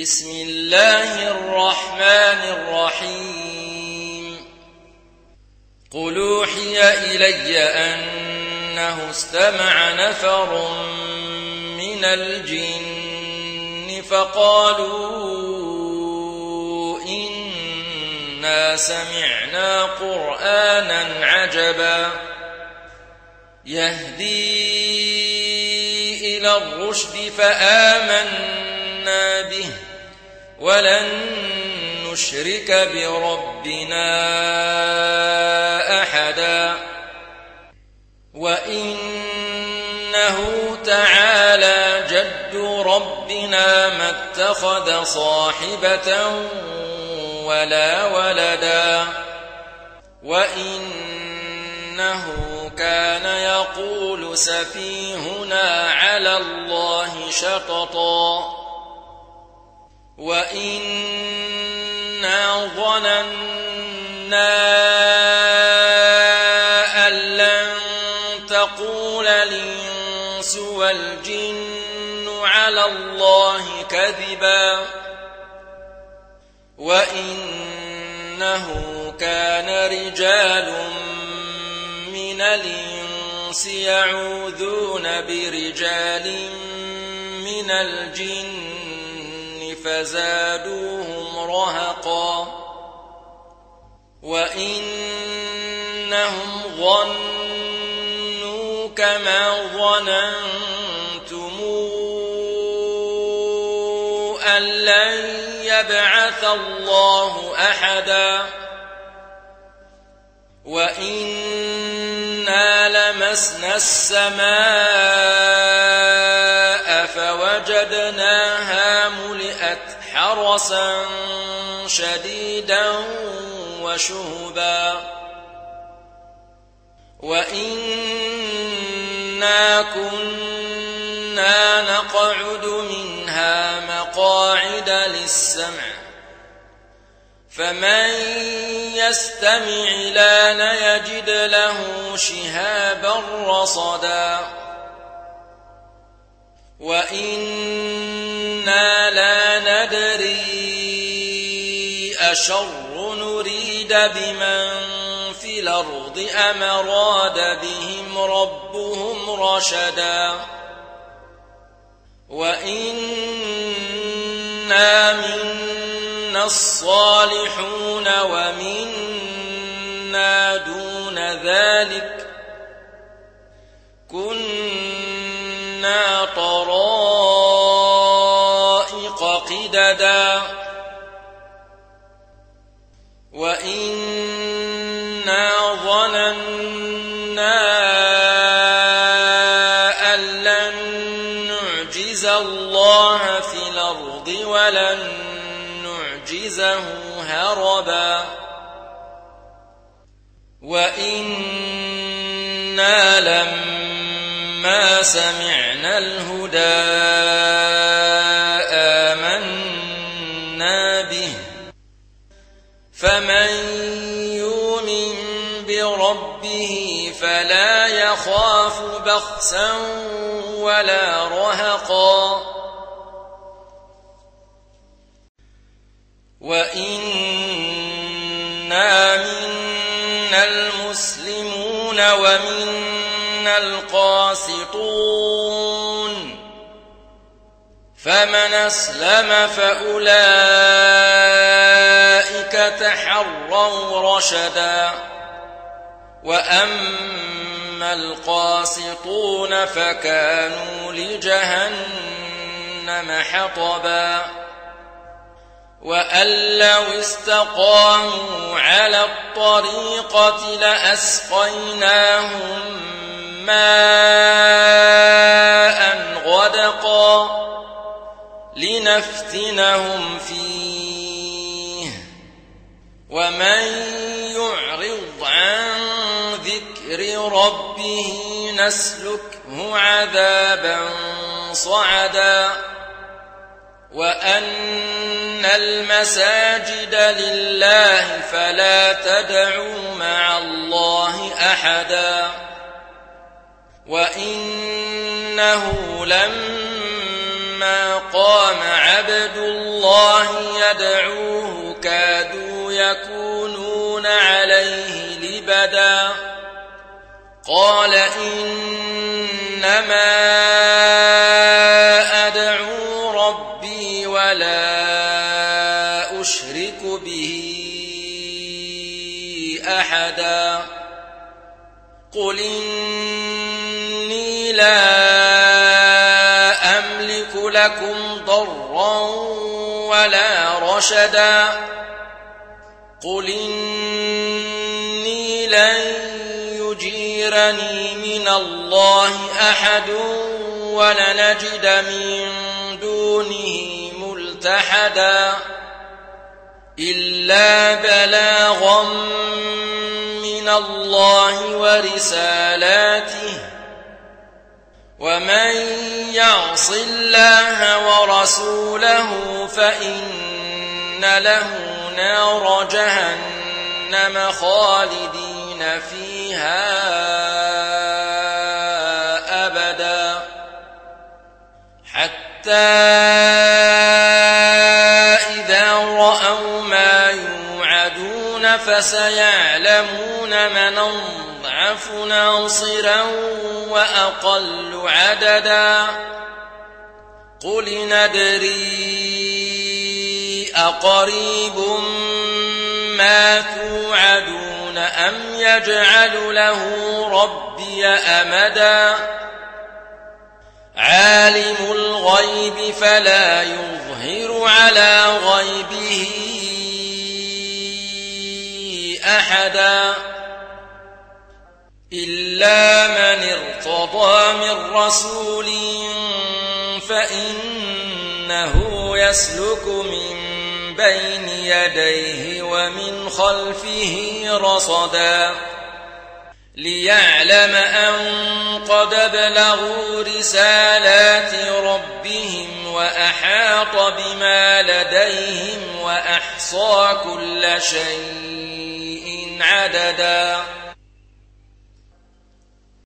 بسم الله الرحمن الرحيم. قل اوحي إلي أنه استمع نفر من الجن فقالوا إنا سمعنا قرآنا عجبا. يهدي إلى الرشد فآمنا به ولن نشرك بربنا أحدا. وإنه تعالى جد ربنا ما اتخذ صاحبة ولا ولدا. وإنه كان يقول سفيهنا على الله شططا. وإنا ظننا أن لن تقول الإنس والجن على الله كذبا وإنه كان رجال من الإنس يعوذون برجال من الجن فزادوهم رهقا وإنهم ظنوا كما ظننتم أن لن يبعث الله أحدا وإنا لمسنا السماء حرسا شديدا وشهبا. وإنا كنا نقعد منها مقاعد للسمع. فمن يستمع لأن يجد له شهابا رصدا. وإنا لا ندري أشر نريد بمن في الأرض أم بهم ربهم رشدا وإنا منا الصالحون ومنا دون ذلك كنا طرائق قددا وإنا ظننا أن لن نعجز الله في الأرض ولن نعجزه هربا وإنا لما سمعنا الهدى بخسا ولا رهقا وإنا منا المسلمون ومنا القاسطون فمن أسلم فأولئك تحروا رشدا وأما القاسطون فكانوا لجهنم حطبا. وأن لو استقاموا على الطريقة لأسقيناهم ماء غدقا لنفتنهم فيه. ومن عن ذكر ربه نسلكه عذابا صعدا وأن المساجد لله فلا تدعوا مع الله أحدا وإنه لما مقام عبد الله يدعوه كادوا يكونون عليه لبدا قال إنما أدعو ربي ولا أشرك به أحدا. قل إني لا أملك لكم ضرا ولا رشدا. قل إني يجيرني من الله أحد ولنجد من دونه ملتحدا إلا بلاغا من الله ورسالاته ومن يعص الله ورسوله فإن له نار جهنم خالدين فيها أبدا حتى إذا رأوا ما يوعدون فسيعلمون من أضعف ناصرا وأقل عددا. قل ندري أقريب ما توعدون أم يجعل له ربي أمدا عالم الغيب فلا يظهر على غيبه أحدا إلا من ارتضى من رسول فإنه يسلك من بين يديه ومن خلفه رصدا ليعلم أن قد بلغوا رسالات ربهم وأحاط بما لديهم وأحصى كل شيء عددا